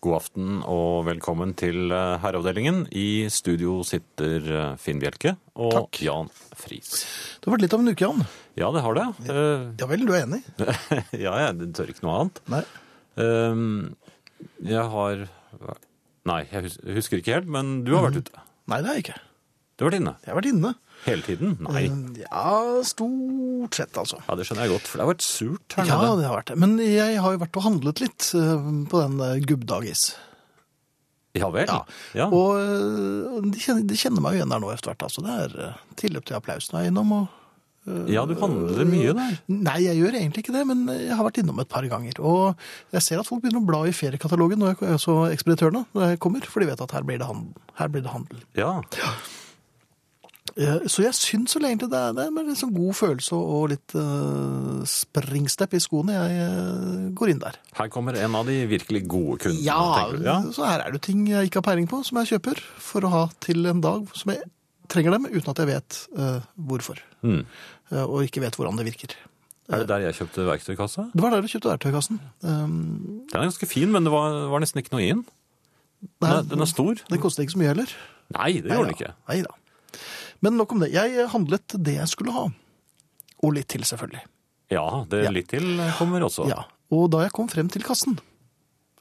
God aften og velkommen til eh, Herreavdelingen. I studio sitter eh, Finn Bjelke og Takk. Jan Friis. Det har vært litt av en uke, Jan. Ja, det har det. Ja, Ja vel, du er enig? ja, jeg tør ikke noe annet. Nei. Um, jeg har Nei, jeg husker ikke helt, men du har vært ute. Nei, det har jeg ikke. Du har vært inne. Jeg har vært inne. Hele tiden? Nei. Eh, Ja, stort sett, altså. Ja, Det skjønner jeg godt, for det har vært surt her Ja, nede. det har vært det. Men jeg har jo vært og handlet litt eh, på den eh, gubbdagis. Ja vel? Ja. Ja. Og de kjenner, de kjenner meg jo igjen der nå etter hvert. Altså. Det er tilløp til applaus når jeg er innom. Og, ja, du handler mye der. Nei, jeg gjør egentlig ikke det, men jeg har vært innom et par ganger. Og jeg ser at folk begynner å bla i feriekatalogen når jeg, så ekspeditørene når jeg kommer, for de vet at her blir det handel. Her blir det handel. Ja. Eh, Så jeg syns vel egentlig det er, det er med litt sånn god følelse og litt uh, springstep i skoene jeg uh, går inn der. Her kommer en av de virkelig gode kundene, Ja, tenker du? Ja. så her er det ting jeg ikke har peiling på, som jeg kjøper for å ha til en dag som jeg trenger dem, uten at jeg vet uh, hvorfor. Mm. Eh, og ikke vet hvordan det virker. Er det der jeg kjøpte verktøykassa? Det var der du kjøpte verktøykassen. Um, Den er ganske fin, men det var, var nesten ikke noe i den. Den er, den er stor. Den koster ikke så mye heller. Nei, det gjorde den ikke. Nei da. Men nok om det. Jeg handlet det jeg skulle ha. Og litt til, selvfølgelig. Ja, det Ja. litt til kommer også. Ja, og da jeg kom frem til kassen,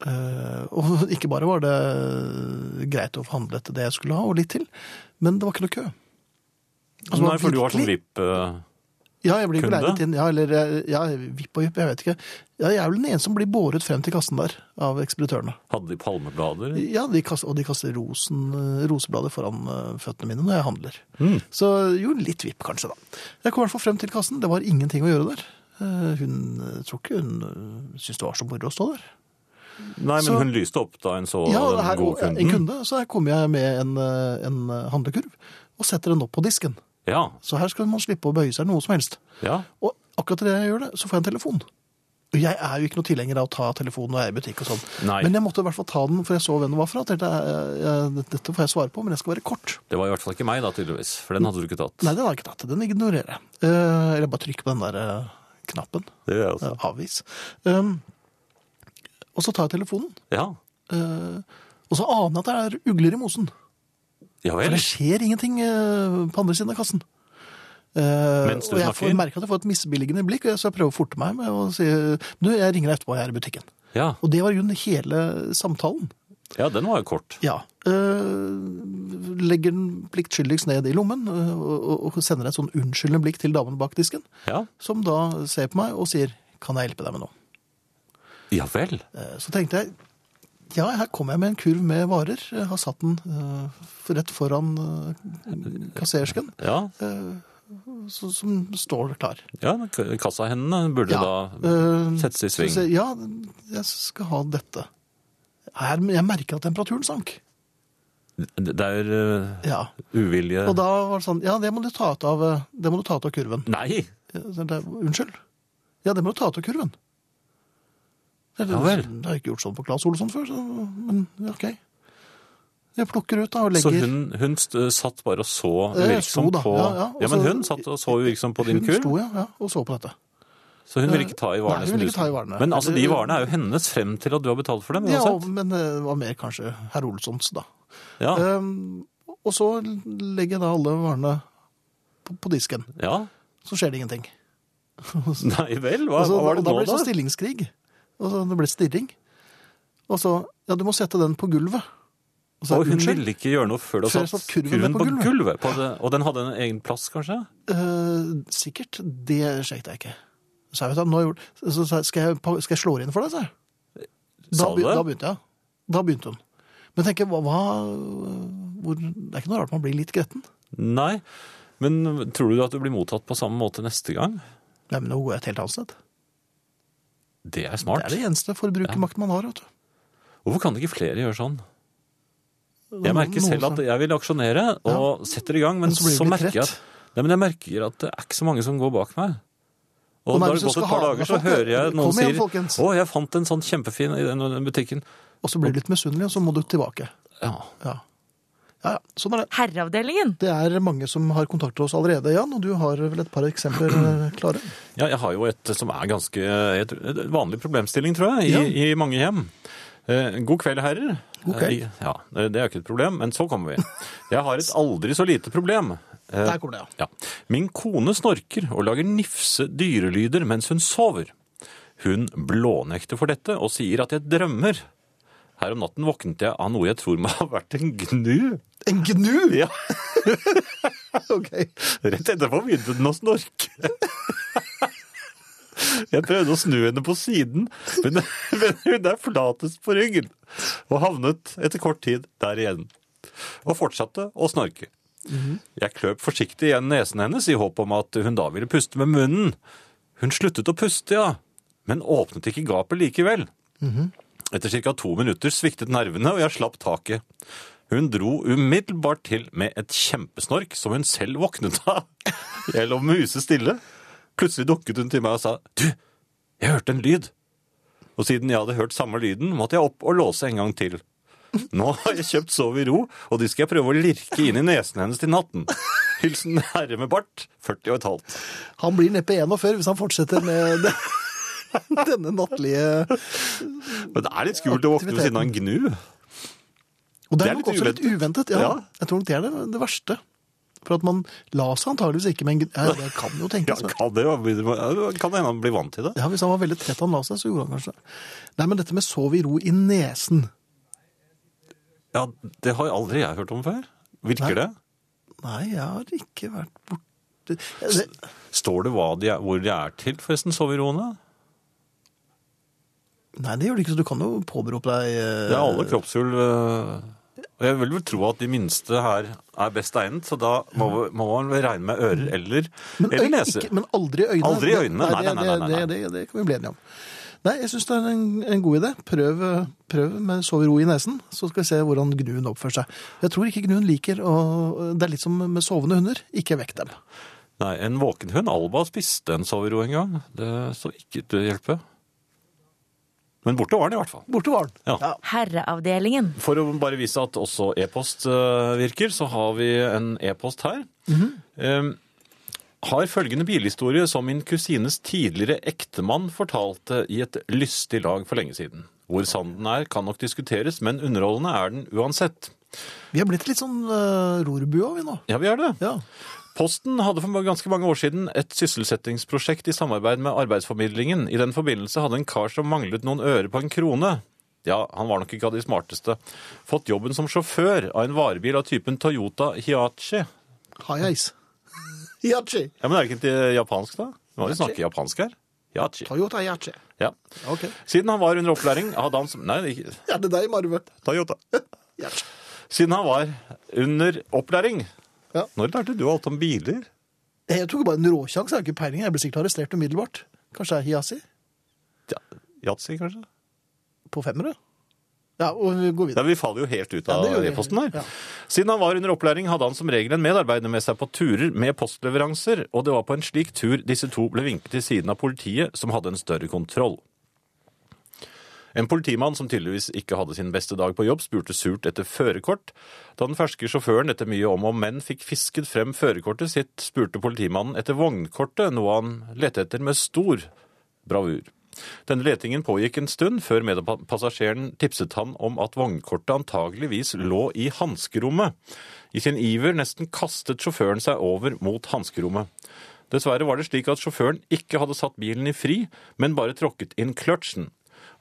eh, og ikke bare var det greit å få handlet det jeg skulle ha, og litt til, men det var ikke noe kø. Altså, Nei, for du har sånn virkelig- VIP eh, Ja, jeg blir kunde? inn, ja, eller eh, ja, vipp og vipp, jeg vet ikke. Ja, jeg er vel den eneste som blir båret frem til kassen der, av ekspeditørene. Hadde de palmeblader? Ja, de kaster, og de kaster rosen, eh, roseblader foran eh, føttene mine når jeg handler. Mm. Så jo, litt vipp kanskje da. Jeg kom i hvert fall frem til kassen, det var ingenting å gjøre der. Hun tror ikke hun syntes det var så moro å stå der. Nei, men Så- hun lyste opp da hun så Ja, den gode kunden. en kunde, så her kommer jeg med en, en handlekurv og setter den opp på disken. Ja, Så her skal man slippe å bøye seg noe som helst. ja. Og akkurat idet jeg gjør det, så får jeg en telefon. Jeg er jo ikke noe tilhenger av å ta telefonen når jeg er i butikk og sånn. Men jeg måtte i hvert fall ta den, for jeg så hvem det var fra. Dette, jeg- dette får jeg svare på, men jeg skal være kort. Det var i hvert fall ikke meg da, tydeligvis. For den hadde du ikke tatt. Nei, den har jeg ikke tatt. Den ignorerer jeg. Eh, eller bare trykker på den der eh, knappen. Det gjør jeg også. Eh, avvis. Um, og så tar jeg telefonen, Ja. eh, og så aner jeg at det er ugler i mosen. Ja For det skjer ingenting eh, på andre siden av kassen. Eh, Mens du og jeg snakker? merke at jeg får et misbilligende blikk, så jeg prøver å forte meg med å si du, jeg ringer deg etterpå, jeg er i butikken. Ja. Og det var jo hele samtalen. ja, den var jo kort. Ja. eh, legger den pliktskyldigst ned i lommen og, sender et sånn unnskyldende blikk til damen bak disken, Ja. som da ser på meg og sier kan jeg hjelpe deg med noe? Ja vel. Så tenkte jeg ja, her kommer jeg med en kurv med varer. Jeg har satt den uh, rett foran uh, kassersken. Ja, så- som står klar. ja kassahendene burde Ja, da settes i sving. jeg, ja, jeg skal ha dette. Her, jeg merker at temperaturen sank. Det er Ja. uvilje Og da var det sånn, ja, det må du ta ut av, det må du ta ut av kurven. Nei! Unnskyld? Ja, det må du ta ut av kurven. Det, det, Ja vel. det har jeg ikke gjort sånn på Claes Olsson før, så, men ok. Jeg plukker ut da og Så legger... hun, hun satt bare og så Eh, uvirksom på ja, ja, og Ja, men hun satt og så uvirksom på din Hun sto, ja, ja, og så på dette. Så hun vil ikke ta i varene? Nei, hun vil ikke ta i varene. Men altså, de varene er jo hennes frem til at du har betalt for dem, Ja, uansett. men eh, det var mer kanskje herr Olssons da. Ja, Um, og så legger jeg da alle varene på, på disken. ja. Så skjer det ingenting. Nei vel, hva, Og så- hva var det nå, da Da blir det så stillingskrig. Og så det ble stirring. Og så, ja, du må sette den på gulvet. Og så, Og hun unnskyld, ville ikke gjøre noe før du hadde satt satt kurven kurven på på gulvet. På det, og den hadde en egen plass, kanskje? Uh, sikkert, det sjekket jeg ikke. Så jeg vet, nå har jeg gjort, så skal jeg, skal jeg slå inn for deg, sa jeg. Da, det? da begynte jeg. Da begynte hun. Men tenk, hva, hva hvor, Det er ikke noe rart man blir litt gretten. Nei. Men tror du at du blir mottatt på samme måte neste gang? Nei, men nå går jeg et helt annet sted. Det er smart. Det er det eneste forbrukermakt man har, vet du. Hvorfor kan ikke flere gjøre sånn? Jeg merker selv at jeg vil aksjonere og setter i gang, men Men så så merker jeg at. Nei, men jeg merker at det er ikke så mange som går bak meg. Og da har det gått et par dager, så hører jeg noen igjen, sier 'Å, jeg fant en sånn kjempefin i den den butikken'. Og så blir du litt misunnelig, og så må du tilbake. Ja. Ja. Ja, ja, sånn er det. Herreavdelingen. Det er mange som har kontaktet oss allerede, Jan, og du har vel et par eksempler eh, klare? ja, jeg har jo et som er ganske et, et vanlig problemstilling, tror jeg, i, i mange hjem. Eh, God kveld, herrer. God kveld. Eh, Ja, Det er jo ikke et problem, men så kommer vi. Jeg har et aldri så lite problem. Eh, Der kommer det, ja. Ja. Min kone snorker og lager nifse dyrelyder mens hun sover. Hun blånekter for dette og sier at jeg drømmer. Her om natten våknet jeg av noe jeg tror må ha vært en gnu. En gnu! Ja, Ok. Rett etterpå begynte den å snorke. Jeg prøvde å snu henne på siden, men men hun er flatest på ryggen. Og havnet etter kort tid der igjen. Og fortsatte å snorke. Jeg kløp forsiktig igjen nesen hennes i håp om at hun da ville puste med munnen. Hun sluttet å puste, ja, men åpnet ikke gapet likevel. Etter ca. to minutter sviktet nervene, og jeg slapp taket. Hun dro umiddelbart til med et kjempesnork som hun selv våknet av. Jeg lå musestille. Plutselig dukket hun til meg og sa Du, jeg hørte en lyd. Og siden jeg hadde hørt samme lyden, måtte jeg opp og låse en gang til. Nå har jeg kjøpt Sov i ro, og de skal jeg prøve å lirke inn i nesen hennes til natten. Hilsen herre med bart, 40 og et halvt. Han blir neppe 41 hvis han fortsetter med det. denne nattlige Men det er litt skummelt å våkne ved siden av en gnu. Og det Det er nok også litt uventet. Ja. Jeg tror nok det er det, det verste. For at man la seg antageligvis ikke med en gnu. Ja, det kan jo tenkes. Ja, kan det kan hende han blir vant til det. Ja, Hvis han var veldig trett han la seg, så gjorde han kanskje det. Nei, men dette med sov i ro i nesen Ja, Det har aldri jeg hørt om før. Virker Nei. det? Nei, jeg har ikke vært borte det, Står det de er, hvor de er til, forresten, soveroene? Nei, det gjør det ikke, så du kan jo påberope deg eh, Det er alle kroppshull. øh, Og jeg vil vel tro at de minste her er best egnet, så da må, må man vel regne med ører eller, men, eller øy- nese. Ikke, men aldri øynene. Aldri øynene, nei, nei, nei, nei, nei, nei. Det, det, det kan vi bli enige om. Nei, jeg syns det er en, en god idé. Prøv, prøv med sov i ro i nesen, så skal vi se hvordan gnuen oppfører seg. Jeg tror ikke gnuen liker å Det er litt som med sovende hunder. Ikke vekk dem. Nei, En våken hund, Alba, spiste en sovero en gang. Det så ikke til å hjelpe. Men borte var den i hvert fall. Borte var den. Ja. Herreavdelingen. For å bare vise at også e-post øh, virker, så har vi en e-post her. Eh, har følgende bilhistorie som min kusines tidligere ektemann fortalte i et lystig lag for lenge siden. Hvor sann den er, kan nok diskuteres, men underholdende er den uansett. Vi har blitt litt sånn uh, rorbua, vi nå. Ja, vi er det. Ja. Posten hadde for ganske mange år siden et sysselsettingsprosjekt i samarbeid med arbeidsformidlingen. I den forbindelse hadde en kar som manglet noen øre på en krone. Ja, han var nok ikke av de smarteste. Fått jobben som sjåfør av en varebil av typen Toyota Hiachi. High-ice. Hiachi. Ja, Men er det ikke til japansk, da? Nå må vi snakke japansk her. Hiachi. Toyota Hiachi. Ja. Ok. Siden han var under opplæring, hadde han som Nei, ikke Er det deg, Marve? Toyota. Hiachi. Siden han var under opplæring. Ja. Når lærte du alt om biler? Jeg tok bare en råsjanse, jeg har ikke peiling. Jeg ble sikkert arrestert umiddelbart. Kanskje det er Hiasi? Ja, Yatzy, kanskje? På femmere? Ja, og vi går Ja, videre. Vi faller jo helt ut av ja, e-posten her. Ja. Siden han var under opplæring, hadde han som regel en medarbeider med seg på turer med postleveranser, og det var på en slik tur disse to ble vinket til siden av politiet, som hadde en større kontroll. En politimann som tydeligvis ikke hadde sin beste dag på jobb, spurte surt etter førerkort. Da den ferske sjåføren etter mye om og men fikk fisket frem førerkortet sitt, spurte politimannen etter vognkortet, noe han lette etter med stor bravur. Denne letingen pågikk en stund, før medpassasjeren tipset han om at vognkortet antageligvis lå i hanskerommet. I sin iver nesten kastet sjåføren seg over mot hanskerommet. Dessverre var det slik at sjåføren ikke hadde satt bilen i fri, men bare tråkket inn kløtsjen.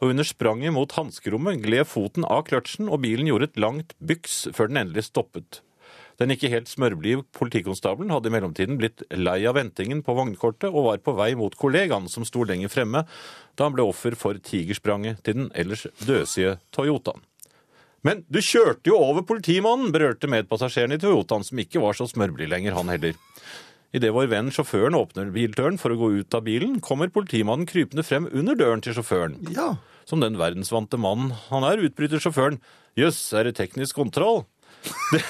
Og under spranget mot hanskerommet gled foten av kløtsjen, og bilen gjorde et langt byks før den endelig stoppet. Den ikke helt smørblide politikonstabelen hadde i mellomtiden blitt lei av ventingen på vognkortet og var på vei mot kollegaen som sto lenger fremme, da han ble offer for tigerspranget til den ellers døsige Toyotaen. Men du kjørte jo over politimannen, berørte medpassasjeren i Toyotaen, som ikke var så smørblid lenger, han heller. Idet vår venn sjåføren åpner bildøren for å gå ut av bilen, kommer politimannen krypende frem under døren til sjåføren. Ja. Som den verdensvante mannen han er, utbryter sjåføren. Jøss, er det teknisk kontroll? Det,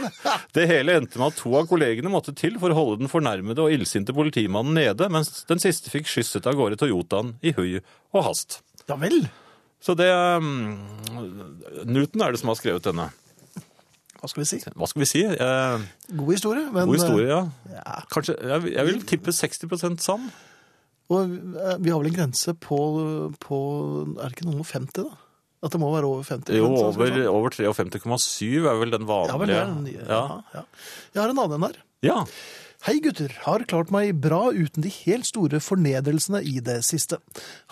det hele endte med at to av kollegene måtte til for å holde den fornærmede og illsinte politimannen nede, mens den siste fikk skysset av gårde Toyotaen i høy og hast. Ja vel. Så det um, Newton er det som har skrevet denne. Hva skal vi si? Hva skal vi si? Eh, God historie. Men, god historie, ja. eh, Ja. Kanskje, jeg, jeg vil tippe 60 sann. Og eh, vi har vel en grense på, på Er det ikke noe og 50, da? At det må være over 50? Jo, over, over 53,7 er vel den vanlige. Ja vel, det er den nye. Ja. Ja, ja. Jeg har en annen en her. ja. Hei gutter, har klart meg bra uten de helt store fornedrelsene i det siste.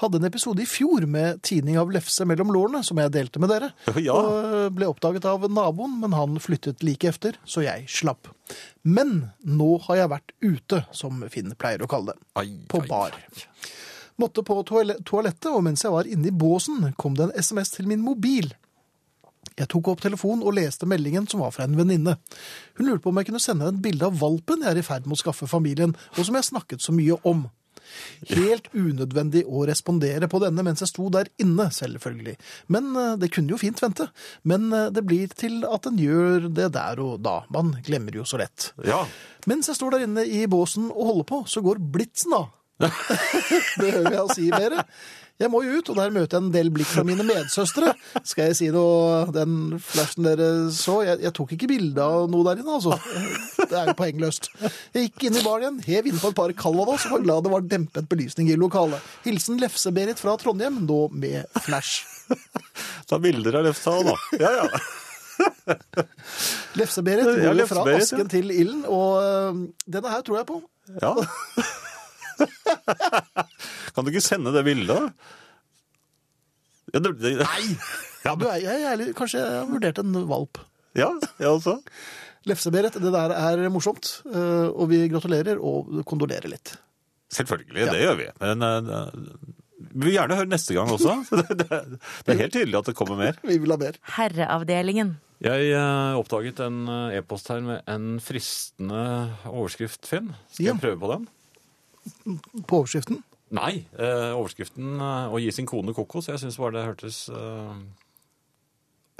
Hadde en episode i fjor med tining av lefse mellom lårene, som jeg delte med dere. Ja. Og ble oppdaget av naboen, men han flyttet like efter, så jeg slapp. Men nå har jeg vært ute, som Finn pleier å kalle det. Ai, På bar. ai. Måtte på toalettet, og mens jeg var inne i båsen, kom det en SMS til min mobil. Jeg tok opp telefonen og leste meldingen som var fra en venninne. Hun lurte på om jeg kunne sende et bilde av valpen jeg er i ferd med å skaffe familien, og som jeg snakket så mye om. Helt unødvendig å respondere på denne mens jeg sto der inne, selvfølgelig. Men eh, det kunne jo fint vente. Men eh, det blir til at en gjør det der og da. Man glemmer jo så lett. Ja. Mens jeg står der inne i båsen og holder på, så går blitsen av. Behøver jeg å si mer? Jeg må jo ut, og der møter jeg en del blikk fra mine medsøstre. Skal jeg si noe, den flashen dere så, jeg, jeg tok ikke bilde av noe der inne, altså. Det er jo poengløst. Jeg gikk inn i baren igjen, hev inn på et par Calvados, og var glad det var dempet belysning i lokalet. Hilsen Lefse-Berit fra Trondheim, nå med flash. Ta bilder av lefsa òg, da. Ja, ja. Lefse-Berit går ja, Lefse fra asken til ilden, og øh, denne her tror jeg på. ja. Kan du ikke sende det bildet? Ja, det, det, Nei! Ja, du er, jeg, jeg, kanskje jeg har vurdert en valp. ja, jeg også. Lefse-Berit, det der er morsomt, øh, og vi gratulerer og kondolerer litt. Selvfølgelig, det gjør vi. Men eh, vi vil gjerne høre neste gang også. Det, det, det er helt tydelig at det kommer mer. Vi vil ha mer. Herreavdelingen. Jeg eh, oppdaget en eh, e-post her med en fristende overskrift, Finn. Skal Ja. jeg prøve på den? På overskriften. Nei, eh, overskriften eh, 'Å gi sin kone kokos'. Jeg syns bare det hørtes eh,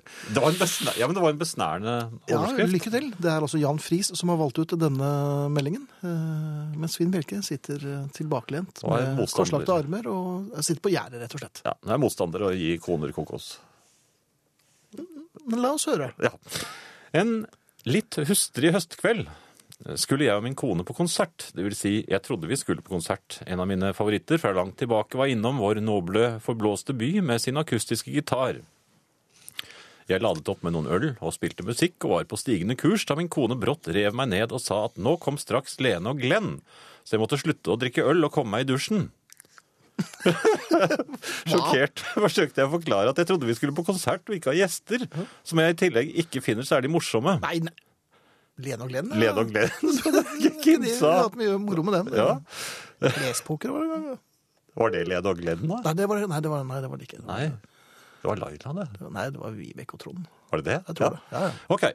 det var, en besnær, ja, men det var en besnærende Ja, lykke til. Det er altså Jan Friis som har valgt ut denne meldingen. øh, Mens Finn Bjelke sitter øh, tilbakelent med forslagte korslagte armer og sitter på gjerdet, rett og slett. Ja, jeg er motstander av å gi koner kokos. Men la oss høre. Ja. En litt hustrig høstkveld skulle jeg og min kone på konsert. Det vil si, jeg trodde vi skulle på konsert. En av mine favoritter fra langt tilbake var innom vår noble, forblåste by med sin akustiske gitar. Jeg ladet opp med noen øl og spilte musikk og var på stigende kurs da min kone brått rev meg ned og sa at nå kom straks Lene og Glenn, så jeg måtte slutte å drikke øl og komme meg i dusjen. Sjokkert forsøkte jeg å forklare at jeg trodde vi skulle på konsert og ikke ha gjester, som jeg i tillegg ikke finner særlig morsomme. Nei, nei. Lene og Glenn? ja. Lene og Glenn, De har Kidsa. hatt mye moro med den. Ja. Lespoker var det en gang. Var det Lene og Glenn, da? Nei, det var, nei, det var, nei, det var det ikke. Nei, det var Laila, det. Nei, det var Vibeke og Trond. Var det det? Jeg tror det. Ja, ja. Ok.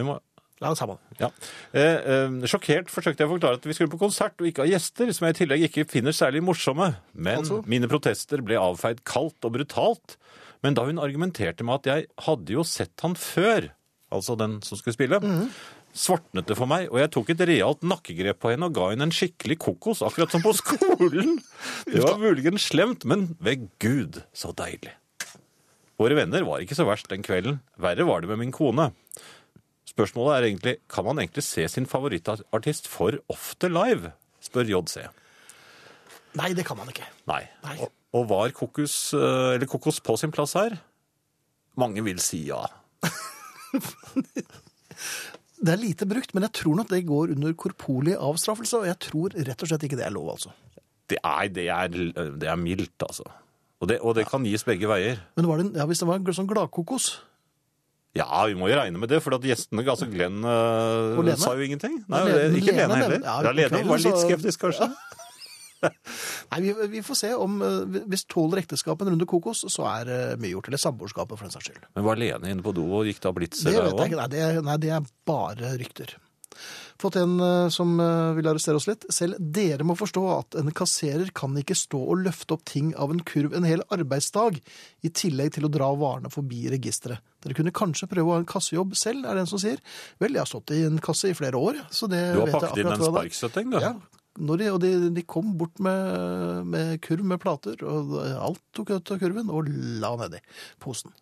Vi må... La oss sammen. Ja. Eh, eh, sjokkert forsøkte jeg å forklare at vi skulle på konsert og ikke ha gjester, som jeg i tillegg ikke finner særlig morsomme. Men Altså? mine protester ble avfeid kaldt og brutalt. Men da hun argumenterte med at jeg hadde jo sett han før, altså den som skulle spille, svartnet det for meg, og jeg tok et realt nakkegrep på henne og ga henne en skikkelig kokos, akkurat som på skolen. Det var muligens slemt, men ved Gud, så deilig. Våre venner var ikke så verst den kvelden. Verre var det med min kone. Spørsmålet er egentlig, kan man egentlig se sin favorittartist for ofte live? Spør JC. Nei, det kan man ikke. Nei. Nei. Og, og var kokos, eh, eller kokos på sin plass her? Mange vil si ja. Det er lite brukt, men jeg tror nok det går under korporlig avstraffelse, og jeg tror rett og slett ikke det er lov, altså. Det er, det er, det er mildt, altså. Og det, og det kan gis begge veier. Men var det, en- ja, hvis det var en sånn gladkokos Ja, vi må jo regne med det, for at gjestene, altså Glenn, eh, sa jo ingenting. Nei, Ja, Lene- ikke Lene Lene heller. ja, Ja, Lene var litt skeptisk, kanskje. Nei, vi, vi får se om eh, Hvis tåler ekteskapet en runde kokos, så er det mye gjort. Eller samboerskapet, for den saks skyld. Men var Lene inne på do og gikk da blitzer Det vet jeg ikke. Nei, det, er- nei, det er bare rykter. Fått en eh, som eh, vil arrestere oss litt. Selv dere må forstå at en kasserer kan ikke stå og løfte opp ting av en kurv en hel arbeidsdag, i tillegg til å dra varene forbi registeret. Dere kunne kanskje prøve å ha en kassejobb selv, er det en som sier. Vel, jeg har stått i en kasse i flere år, så det Du har vet jeg pakket inn akkurat en hva det er. sparkstøtting, du. Ja, når de, og de, de kom bort med, med kurv med plater, og alt tok ut av kurven og la ned i posen.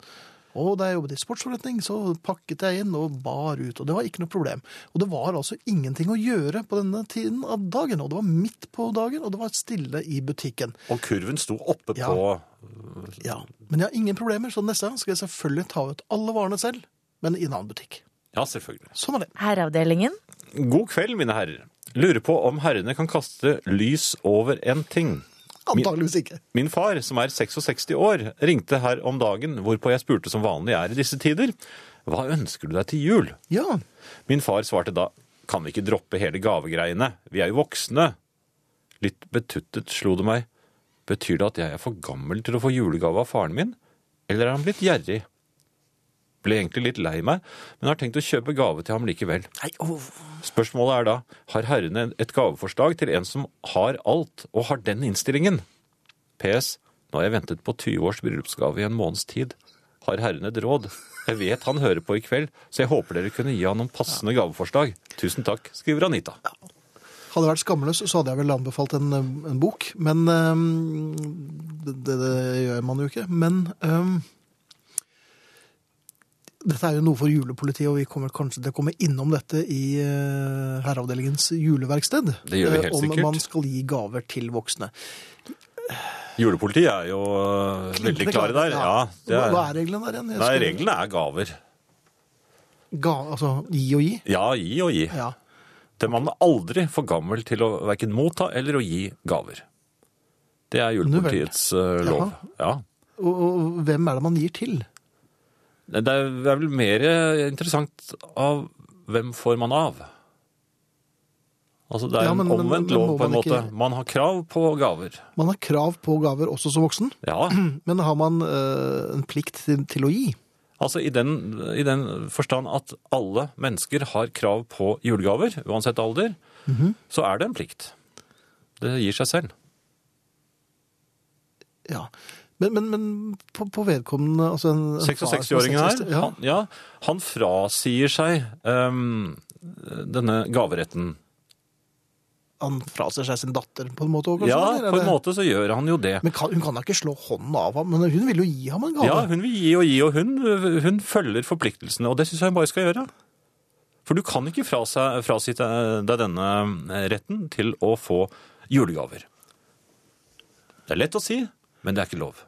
Og da jeg jobbet i sportsforretning, så pakket jeg inn og bar ut, og det var ikke noe problem. Og det var altså ingenting å gjøre på denne tiden av dagen, og det var midt på dagen, og det var stille i butikken. Og kurven sto oppe Ja. på Ja, men jeg har ingen problemer, så neste gang skal jeg selvfølgelig ta ut alle varene selv, men i en annen butikk. Ja, selvfølgelig. Sånn er det. Herreavdelingen. God kveld, mine herrer. Lurer på om herrene kan kaste lys over en ting. Antageligvis ikke. Min far, som er 66 år, ringte her om dagen, hvorpå jeg spurte som vanlig er i disse tider, hva ønsker du deg til jul? Ja, Min far svarte da, kan vi ikke droppe hele gavegreiene? Vi er jo voksne. Litt betuttet slo det meg. Betyr det at jeg er for gammel til å få julegave av faren min? Eller er han blitt gjerrig? Ble egentlig litt lei meg, men har tenkt å kjøpe gave til ham likevel. Spørsmålet er da, har herrene et gaveforslag til en som har alt, og har den innstillingen? PS, nå har jeg ventet på 20 års bryllupsgave i en måneds tid. Har herrene et råd? Jeg vet han hører på i kveld, så jeg håper dere kunne gi han noen passende gaveforslag. Tusen takk, skriver Anita. hadde jeg vært skamløs, så hadde jeg vel anbefalt en, en bok, men um, det, det, gjør man jo ikke. Men øhm, dette er jo noe for julepolitiet, og vi kommer kanskje til å komme innom dette i øh, herreavdelingens juleverksted. Det gjør vi helt øh, om sikkert. man skal gi gaver til voksne. Julepolitiet er jo øh, veldig klare der. Ja, det Hva, hva er, er reglene der igjen? Nei, reglene er gaver. Ga, altså gi og gi? Ja, gi og gi. Ja. Det man er aldri for gammel til å verken motta eller å gi gaver. Det er julepolitiets lov. Ja. Og, og hvem er det man gir til? Det er vel mer interessant av hvem får man av. Altså det er Ja, men- en omvendt lov på en måte. ikke- Man har krav på gaver. Man har krav på gaver også som voksen, Ja, men har man øh, en plikt til, til å gi? altså i den, i den forstand at alle mennesker har krav på julegaver, uansett alder, Mhm. så er det en plikt. Det gir seg selv. Ja. Men, men, men på, på vedkommende altså en, en far som er 66-åringen her, Ja. han, ja, han frasier seg um, denne gaveretten. Han fraser seg sin datter på en måte? òg, kanskje, Ja, eller på en måte så gjør han jo det. Men kan, hun kan da ikke slå hånden av ham? Men hun vil jo gi ham en gave. Ja, hun vil gi og gi, og hun, hun følger forpliktelsene, og det syns jeg hun bare skal gjøre. For du kan ikke frasi frasi deg denne retten til å få julegaver. Det er lett å si, men det er ikke lov.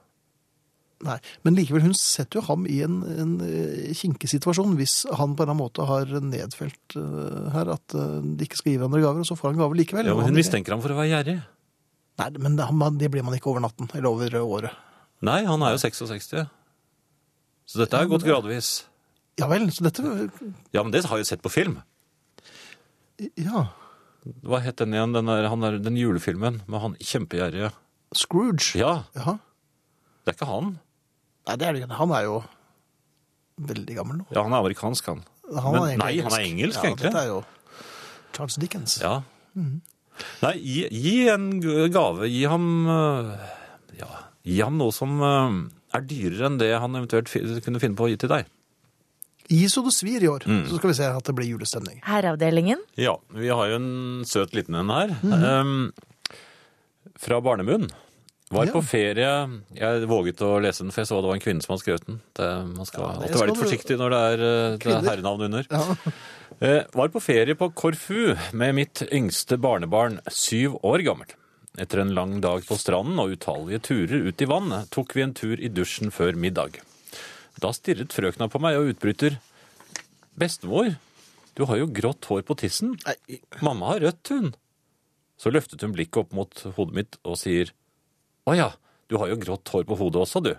Nei, Men likevel, hun setter jo ham i en, en eh, kinkig situasjon hvis han på en eller annen måte har nedfelt uh, her at uh, de ikke skal gi hverandre gaver, og så får han gaver likevel. Ja, men hun mistenker ham for å være gjerrig. Nei, men det, han- det blir man ikke over natten, eller over året. Nei, han er jo 66. Så dette Ja, er men gått gradvis. Ja vel, så dette Ja, men det har jeg sett på film. Ja. Hva het den igjen, den, der, han der, den julefilmen med han kjempegjerrige? Scrooge. Ja, Jaha. det er ikke han. Nei, det er det ikke. Han er jo veldig gammel nå. Ja, han er amerikansk, han. Han Men er egentlig nei, han er engelsk, ja, egentlig. Dette er jo Charles Dickens. Ja. Nei, gi, gi en gave. Gi ham øh, Ja, gi ham noe som øh, er dyrere enn det han eventuelt kunne finne på å gi til deg. Gi så det svir i år, Mm. så skal vi se at det blir julestemning. Herreavdelingen. Ja, vi har jo en søt liten en her. Mm. Um, fra Barnemunn. Var Ja. på ferie Jeg våget å lese den, for jeg så det var en kvinne som hadde skrevet den. Det, man skal Ja, alltid skal være litt forsiktig når det er, øh, det er herrenavn under. Ja. Eh, var på ferie på Korfu med mitt yngste barnebarn, syv år gammel. Etter en lang dag på stranden og utallige turer ut i vannet, tok vi en tur i dusjen før middag. Da stirret frøkna på meg og utbryter Bestemor, du har jo grått hår på tissen. Mamma har rødt, hun. Så løftet hun blikket opp mot hodet mitt og sier Å ja, du har jo grått hår på hodet også, du.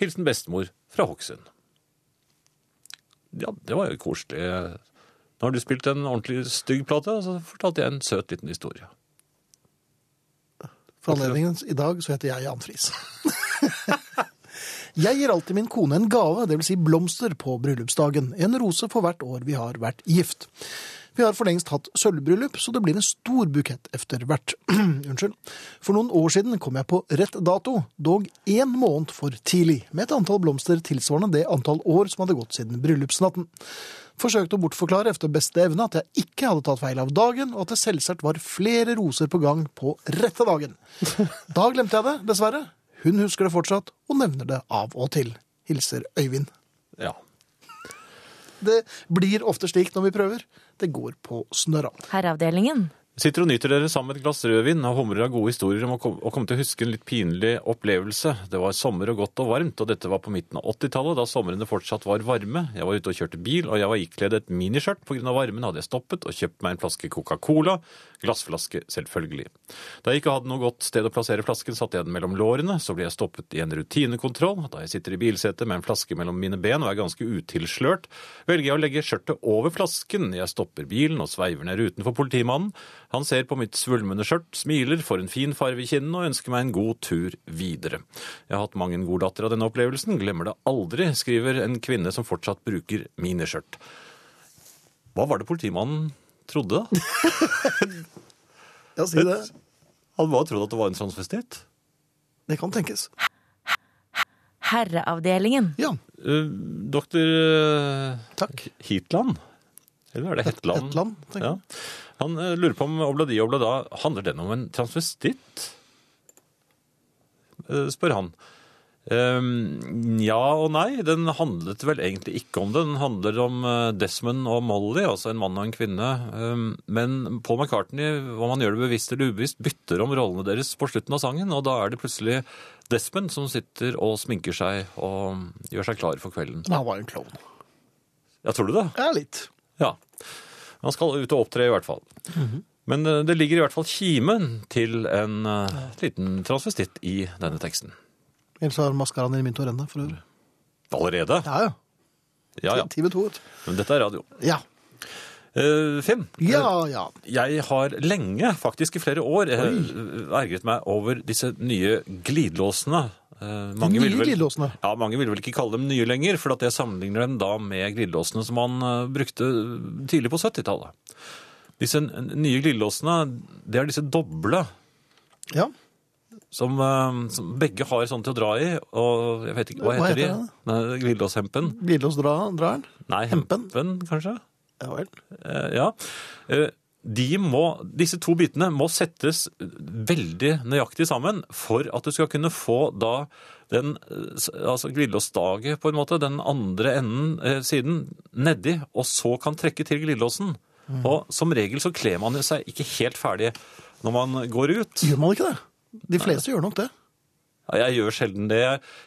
Hilsen bestemor fra Hokksund. Ja, det var jo koselig. Nå har du spilt en ordentlig stygg plate, og så fortalte jeg en søt liten historie. For anledningen i dag så heter jeg Jan Friis. jeg gir alltid min kone en gave, vil si blomster, på bryllupsdagen. En rose for hvert år vi har vært gift. Vi har for lengst hatt sølvbryllup, så det blir en stor bukett etter hvert. Unnskyld. For noen år siden kom jeg på rett dato, dog én måned for tidlig, med et antall blomster tilsvarende det antall år som hadde gått siden bryllupsnatten. Forsøkte å bortforklare efter beste evne at jeg ikke hadde tatt feil av dagen, og at det selvsagt var flere roser på gang på rette dagen. Da glemte jeg det, dessverre. Hun husker det fortsatt, og nevner det av og til. Hilser Øyvind. Ja. Det blir ofte slik når vi prøver. Det går på snørra. Herreavdelingen. Sitter og nyter dere sammen et glass rødvin og humrer av gode historier om å kom- komme til å huske en litt pinlig opplevelse. Det var sommer og godt og varmt, og dette var på midten av 80-tallet, da somrene fortsatt var varme. Jeg var ute og kjørte bil, og jeg var ikledd et miniskjørt. Av varmen hadde jeg stoppet og kjøpt meg en flaske Coca-Cola. Glassflaske, selvfølgelig. Da jeg ikke hadde noe godt sted å plassere flasken, satte jeg den mellom lårene. Så ble jeg stoppet i en rutinekontroll. Da jeg sitter i bilsetet med en flaske mellom mine ben og er ganske utilslørt, velger jeg å legge skjørtet over flasken. Jeg stopper bilen og sveiver ned ruten for politimannen. Han ser på mitt svulmende skjørt, smiler, får en fin farve i kinnene og ønsker meg en god tur videre. Jeg har hatt mang en god datter av denne opplevelsen, glemmer det aldri, skriver en kvinne som fortsatt bruker miniskjørt. Hva var det politimannen trodde, da? Ja, si det. Han bare trodde at det var en transvestitt. Det kan tenkes. Herreavdelingen. Ja, Uh, Doktor uh, takk. Hitland? Eller er det Hetland? Hetland, tenker jeg. Ja. Han uh, lurer på om Obladi Oblada handler den om en transvestitt? Uh, spør han. Um, ja og nei. Den handlet vel egentlig ikke om det. Den handler om uh, Desmond og Molly, altså en mann og en kvinne. Um, men Paul McCartney, om han gjør det bevisst eller ubevisst, bytter om rollene deres på slutten av sangen, og da er det plutselig Desmond som sitter og sminker seg og gjør seg klar for kvelden. Men han var jo en klovn. Ja, tror du det? Ja, litt. Ja. Han skal ut og opptre i hvert fall. Men eh, det ligger i hvert fall kimen til en uh, liten transvestitt i denne teksten. Ellers har maskaraen din begynt å renne for øvrig. Allerede? Ja, ja. Ja, ja. Time to. Men dette er radio. Ja. Uh, Finn, Ja, ja. jeg har lenge, faktisk i flere år, eh, ergret meg over disse nye glidelåsene. Eh, mange nye vil vel- glidelåsene? Ja, mange vil vel ikke kalle dem nye lenger, for at jeg sammenligner dem da med glidelåsene som man eh, brukte tidlig på 70-tallet. Disse nye glidelåsene, det er disse doble, ja. som, eh, som begge har sånn til å dra i, og jeg vet ikke, hva Hva heter, heter de? Glidelåshempen? Glidelåsdraeren? Nei, Hempen? hempen, kanskje? Ja vel. Eh, ja. Eh, må, disse to bitene må settes veldig nøyaktig sammen for at du skal kunne få da den eh, altså glidelåsdaget på en måte, den andre enden, eh, siden, nedi, og så kan trekke til glidelåsen. Og som regel så kler man seg ikke helt ferdig når man går ut. Gjør man ikke det? De fleste gjør nok det. Jeg gjør sjelden det.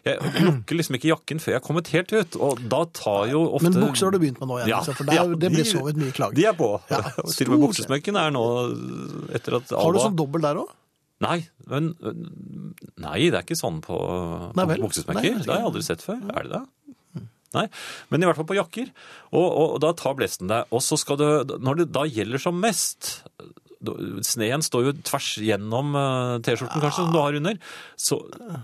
Jeg, lukker liksom ikke jakken før jeg er kommet helt ut, og da tar jo ofte... Men bukser har du begynt med nå igjen, Ja, for der, ja, det blir de- så vidt mye klager. De er på. Ja, Til og med buksesmøkken er nå etter at Har du Alba sånn dobbel der òg? Nei, men Nei, det er ikke sånn på, på buksesmekker. Det har jeg aldri sett før. Er det det? Nei, men i hvert fall på jakker. Og, og, da tar blesten deg. Og så skal du når det da gjelder som mest Sneen står jo tvers gjennom eh, T-skjorten kanskje, som du har under. Så,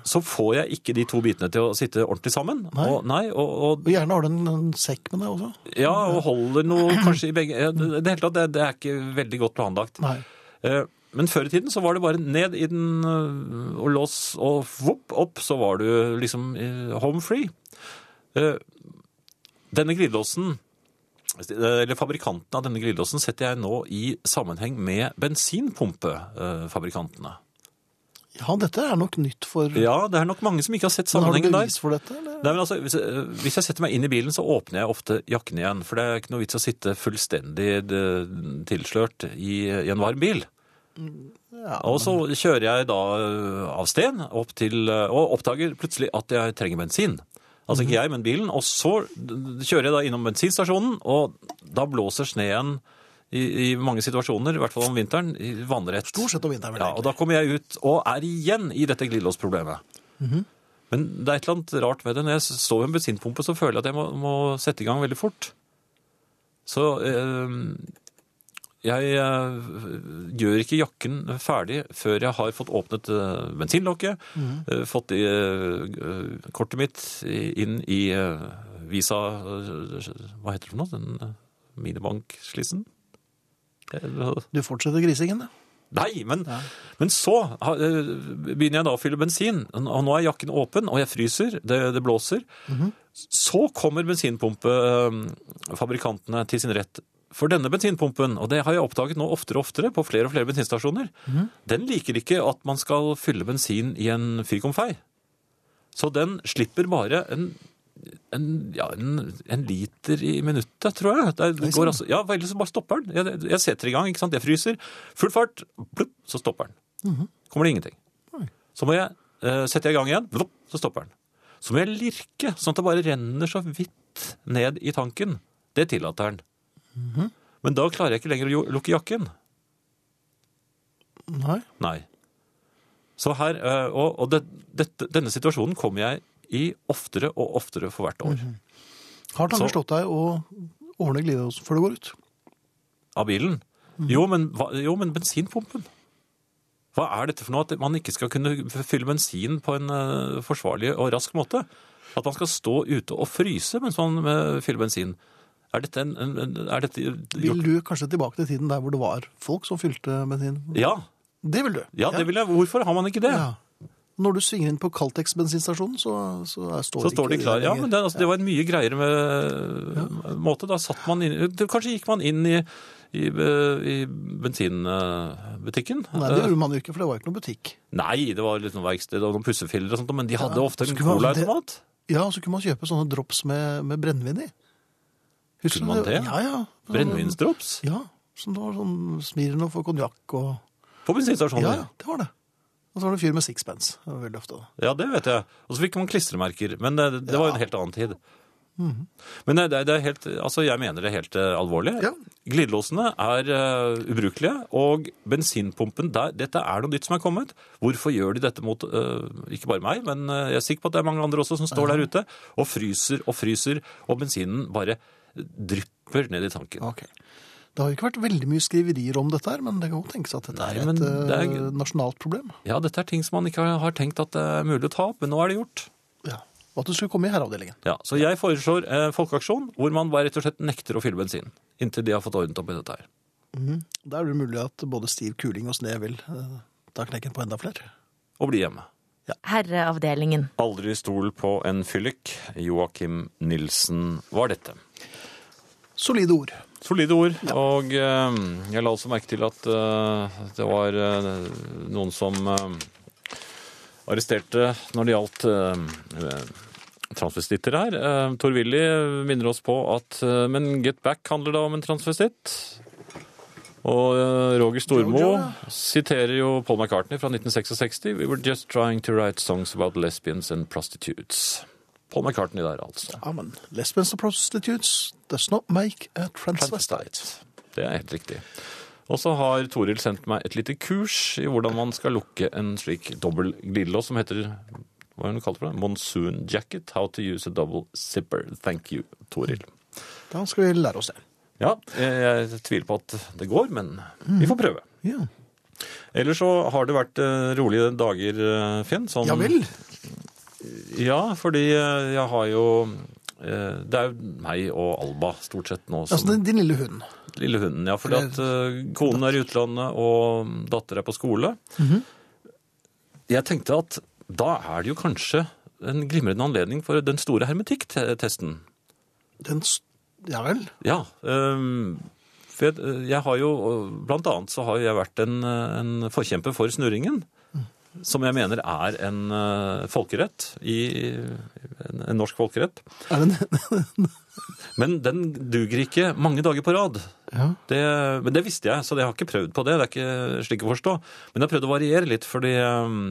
så får jeg ikke de to bitene til å sitte ordentlig sammen. Nei. Og, nei, og, og Og gjerne har du en, en sekk med deg også. ja, og holder noe kanskje i begge Det, det, hele tatt, det, det er ikke veldig godt planlagt. Nei. Eh, Men før i tiden så var det bare ned i den eh, og lås, og vopp, opp, så var du liksom eh, home free. Denne glidelåsen, eller fabrikanten av denne glidelåsen, setter jeg nå i sammenheng med bensinpumpefabrikantene. Ja, dette er nok nytt for Ja, det er nok mange som ikke har sett Men Har du sammenhengen der. bevis for dette? Eller? Nei, men altså, hvis, jeg- hvis jeg setter meg inn i bilen, så åpner jeg ofte jakken igjen. For det er ikke noe vits å sitte fullstendig eh, tilslørt i, i en varm bil. Ja, Og så kjører jeg da eh, av sted opp til, eh, og oppdager plutselig at jeg trenger bensin. Altså ikke jeg, men bilen. Og så kjører jeg da innom bensinstasjonen, og da blåser sneen i, i mange situasjoner, i hvert fall om vinteren, i vannrett. Stort sett om vinteren, vel Ja, og da kommer jeg ut og er igjen i dette glidelåsproblemet. Men det er et eller annet rart med det. Når jeg står ved en bensinpumpe, så føler jeg at jeg må, må sette i gang veldig fort. Så eh, jeg eh, gjør ikke jakken ferdig før jeg har fått åpnet eh, bensinlokket, eh, fått i, kortet mitt inn i Visa Hva heter det for noe? Den minibankslissen? Du fortsetter grisingen, da. Nei, men, men så begynner jeg da å fylle bensin, og nå er jakken åpen, og jeg fryser, det, det blåser. Så kommer bensinpumpefabrikantene til sin rett. For denne bensinpumpen, og det har jeg oppdaget nå oftere og oftere på flere og flere bensinstasjoner, den liker ikke at man skal fylle bensin i en fyrkomfei. Så den slipper bare en en, ja, en, en liter i minuttet, tror jeg. Det, går sånn. altså, ja, ellers så bare stopper den. Jeg, jeg setter i gang, ikke sant? Jeg fryser. Full fart, plupp, så stopper den. Kommer det ingenting. Så må jeg eh, jeg i gang igjen, plupp, så stopper den. Så må jeg lirke, sånn at det bare renner så vidt ned i tanken. Det tillater den. Men da klarer jeg ikke lenger å lukke jakken. Nei. Nei. Så her, eh, og, og det, dette, denne situasjonen kommer jeg i oftere og oftere for hvert år. Har tanken slått deg å ordne glidelåsen før du går ut? Av bilen? Jo, men, jo, men bensinpumpen. Hva er dette for noe? At man ikke skal kunne fylle bensin på en eh, forsvarlig og rask måte? At man skal stå ute og fryse mens man eh, fyller bensin? Er dette en, en, er dette, Vil du kanskje tilbake til tiden der hvor det var folk som fylte bensin? Ja, Det vil du? ja, det vil jeg. Hvorfor har man ikke det? Ja. Når du svinger inn på Caltex bensinstasjonen, så, så står, Så står de klar. Ja, men det, altså, det var en mye greiere med, måte. Da satt man inn Kanskje gikk man inn i, i, i bensinbutikken. Nei, det gjorde man jo ikke, for det var ikke noen butikk. Nei, det var litt noe verksted og noen pussefiller og sånt, men de hadde Ja, ofte en colaautomat. Ja, og så kunne man kjøpe sånne drops med, med brennevin i. Husker man det? Ja, ja. Brennevinsdrops Ja, som det var sånn Smirnoff og konjakk og på bensinstasjonen? Ja, det var det. Og så var det en fyr med sixpence. Det var veldig ofte. Ja, det vet jeg. Og så fikk man klistremerker. Men det, det var jo en helt annen tid. Men det, det er helt, altså jeg mener det er helt eh, alvorlig. Ja. Glidelåsene er uh, ubrukelige, og bensinpumpen der, Dette er noe nytt som er kommet. Hvorfor gjør de dette mot uh, ikke bare meg, men jeg er sikker på at det er mange andre også som står der ute og fryser og fryser, og bensinen bare drypper ned i tanken. Okay. Det har ikke vært veldig mye skriverier om dette her, men det kan jo tenkes at dette Nei, er et det er- eh, nasjonalt problem. Ja, dette er ting som man ikke har- tenkt at det er mulig å ta opp, men nå er det gjort. Ja. Og at det skulle komme i herreavdelingen. Ja, Så jeg foreslår eh, folkeaksjon hvor man bare rett og slett nekter å fylle bensin. Inntil de har fått ordnet opp i dette her. Da er det mulig at både Stiv Kuling og Sne vil eh, ta knekken på enda flere. Og bli hjemme. Herreavdelingen. Aldri stol på en fyllik. Joakim Nilsen var dette. Solide ord. Solide ord. Og eh, jeg la også merke til at eh, det var eh, noen som arresterte når det gjaldt transvestitter her. Eh, Tor Willy minner oss på at Men Get Back handler da om en transvestitt. Og Roger Stormo ja. siterer jo Paul McCartney fra 1966. We were just trying to write songs about lesbians and prostitutes. Paul McCartney der, altså. Ja, men lesbians and prostitutes does not make a transvestite. Det er helt riktig. Og så har Toril sendt meg et lite kurs i hvordan man skal lukke en slik dobbel glidelås som heter hva er du kalte det? Monsoon jacket. How to use a double zipper. Thank you, Toril. Da skal vi lære oss det. Ja, jeg, jeg tviler på at det går, men vi får prøve. Ja, Ellers så har det vært eh, rolige dager, eh, Finn. Sånn, ja vel. Ja, fordi eh, jeg har jo eh, Det er jo meg og Alba stort sett nå som Altså din, din lille hund. Lille hunden, ja. Fordi at eh, konen er i utlandet, og datter er på skole. Jeg tenkte at da er det jo kanskje en glimrende anledning for den store hermetikktesten. Den, ja vel. Ja. Um, for jeg, jeg har jo Blant annet så har jeg vært en, en forkjemper for snurringen. Som jeg mener er en eh, folkerett. I, en, en norsk folkerett. Er det Men den duger ikke mange dager på rad. ja. Det, men det visste jeg, så jeg har ikke prøvd på det. Det er ikke slik å forstå. Men jeg har prøvd å variere litt, fordi um,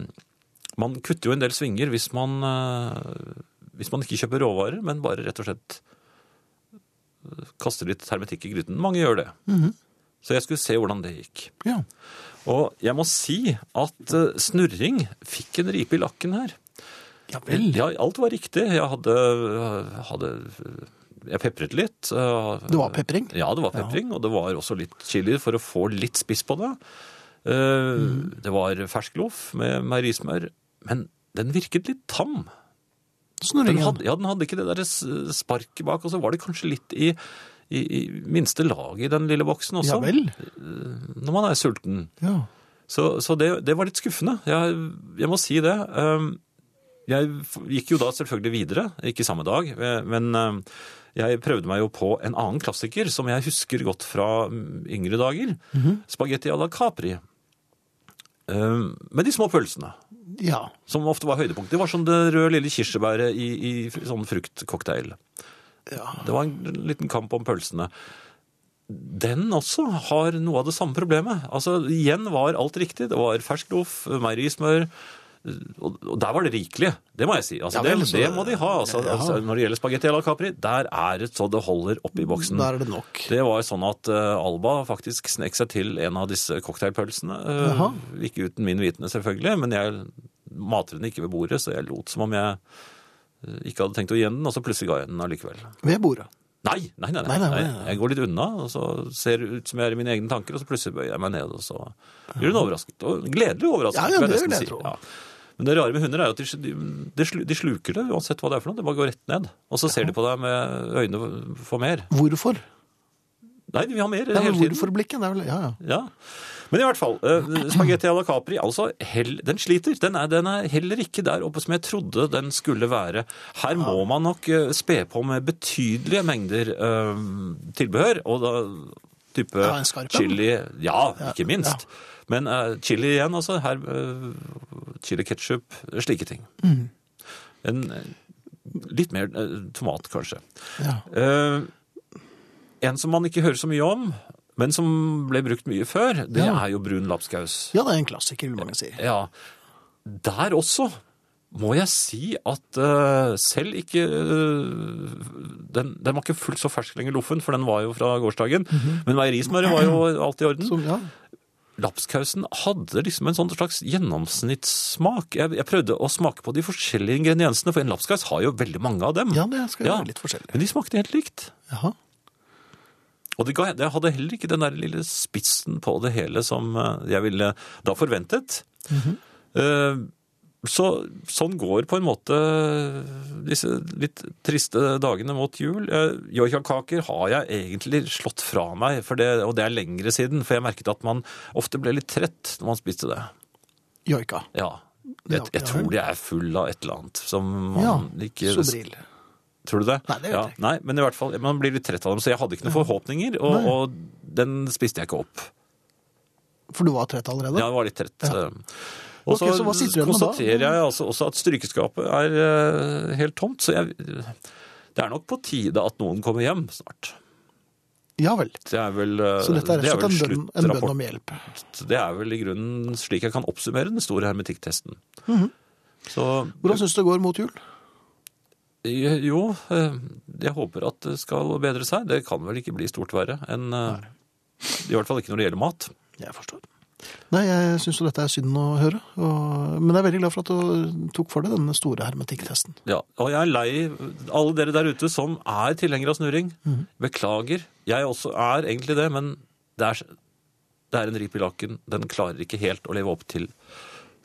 man kutter jo en del svinger hvis man, uh, hvis man ikke kjøper råvarer, men bare rett og slett kaster litt hermetikk i gryten. Mange gjør det. Så jeg skulle se hvordan det gikk. ja. Og jeg må si at uh, snurring fikk en ripe i lakken her. Ja vel. Ja, alt var riktig. Jeg hadde, hadde Jeg pepret litt. uh, Det var pepring? ja, det var pepring, og det var også litt chili for å få litt spiss på det. Eh, Det var ferskloff med meierismør, men den virket litt tam. Den Snurringen. hadde, ja, den hadde ikke det der sparket bak, og så var det kanskje litt i, i, i minste laget i den lille boksen også. Ja vel. Når man er sulten. Ja. Så, så det, det var litt skuffende. Jeg, jeg må si det. Um, Jeg gikk jo da selvfølgelig videre, ikke samme dag, eh, men um, jeg prøvde meg jo på en annen klassiker som jeg husker godt fra mm, yngre dager. Spagetti à la Capri. Eh, Med de små pølsene, Ja. som ofte var høydepunkt. Det var som det røde lille kirsebæret i, i sånn fruktcocktail. Ja. Det var en liten kamp om pølsene. Den også har noe av det samme problemet. Altså, igjen var alt riktig. Det var fersk loff, meierismør, og der var det rikelig. Det må jeg si. Altså, Ja vel, det, så- det må de ha. Altså, Ja. altså, når det gjelder spagetti à la Capri, der er det så det holder oppi boksen. Der er det nok. Det var sånn at uh, Alba faktisk snek seg til en av disse cocktailpølsene. Uh, ikke uten min vitende, selvfølgelig, men jeg mater den ikke ved bordet, så jeg lot som om jeg ikke hadde tenkt å gi den, og så plutselig ga jeg den allikevel. Ved bordet. Nei, nei, nei, nei, Nei, nei. Jeg går litt unna, og så ser det ut som jeg er i mine egne tanker, og så plutselig bøyer jeg meg ned, og så blir hun overrasket. Og gledelig overrasket, Ja, ja, det jeg vil jeg tro. Ja. Men det rare med hunder er at de, de, sluker det, uansett hva det er for noe. Det bare går rett ned. Og så ser de på deg med øynene for mer. Hvorfor? Nei, de vil ha mer hele tiden. hvorfor blikket? Det vel, ja, ja. Ja. Men i hvert fall, eh, spagetti à la Capri, altså, hell, den sliter. Den er, den er heller ikke der oppe som jeg trodde den skulle være. Her må man nok eh, spe på med betydelige mengder eh, tilbehør, og da type Ja, chili, ja, ikke minst. Men uh, chili igjen, altså, her, uh, chili ketchup, slike ting. Mm. En, litt mer uh, tomat, kanskje. ja. En som man ikke hører så mye om, men som ble brukt mye før, det Ja. er jo brun lapskaus. Ja, det er en klassiker, vil mange si. Ja, der også må jeg si at uh, selv ikke uh, den, den var ikke fullt så fersk lenger, loffen, for den var jo fra gårsdagen. Men meierismøret var jo alt i orden. Som, ja. Lapskausen hadde liksom en sånn slags gjennomsnittssmak. Jeg, jeg prøvde å smake på de forskjellige ingrediensene, for en lapskaus har jo veldig mange av dem. ja, det skal jo Ja. være litt forskjellig. Men de smakte helt likt. Jaha. Og det, ga, det hadde heller ikke den der lille spissen på det hele som eh, jeg ville da forventet. Eh, Så sånn går på en måte disse litt triste dagene mot jul. Eh, Joikakaker har jeg egentlig slått fra meg, for det, og det er lengre siden. For jeg merket at man ofte ble litt trett når man spiste det. Joika. Ja. Jeg, jeg tror de er full av et eller annet som man Ja, ikke Sobril. Tror du det? Nei, det ja, jeg ikke. Nei, men i hvert fall, man blir litt trett av dem, så jeg hadde ikke noen forhåpninger, og, og den spiste jeg ikke opp. For du var trett allerede? Ja, jeg var litt trett. Ja. Og Ok, så konstaterer jeg altså også at strykeskapet er eh, helt tomt, så jeg, det er nok på tide at noen kommer hjem snart. Ja vel. Det er vel, eh, Så dette er rett og slett en en bønn om hjelp. Det er vel i grunnen slik jeg kan oppsummere den store hermetikktesten. Mm -hmm. Hvordan syns du det går mot jul? Eh, jo, eh, jeg håper at det skal bedre seg. Det kan vel ikke bli stort verre enn eh, I hvert fall ikke når det gjelder mat. Jeg forstår. Nei, jeg syns jo dette er synd å høre. Og, men jeg er veldig glad for at du tok for deg denne store hermetikktesten. Ja, og jeg er lei alle dere der ute som er tilhengere av snurring. Mhm. Beklager. Jeg også er egentlig det, men det er, det er en rip i lakken. Den klarer ikke helt å leve opp til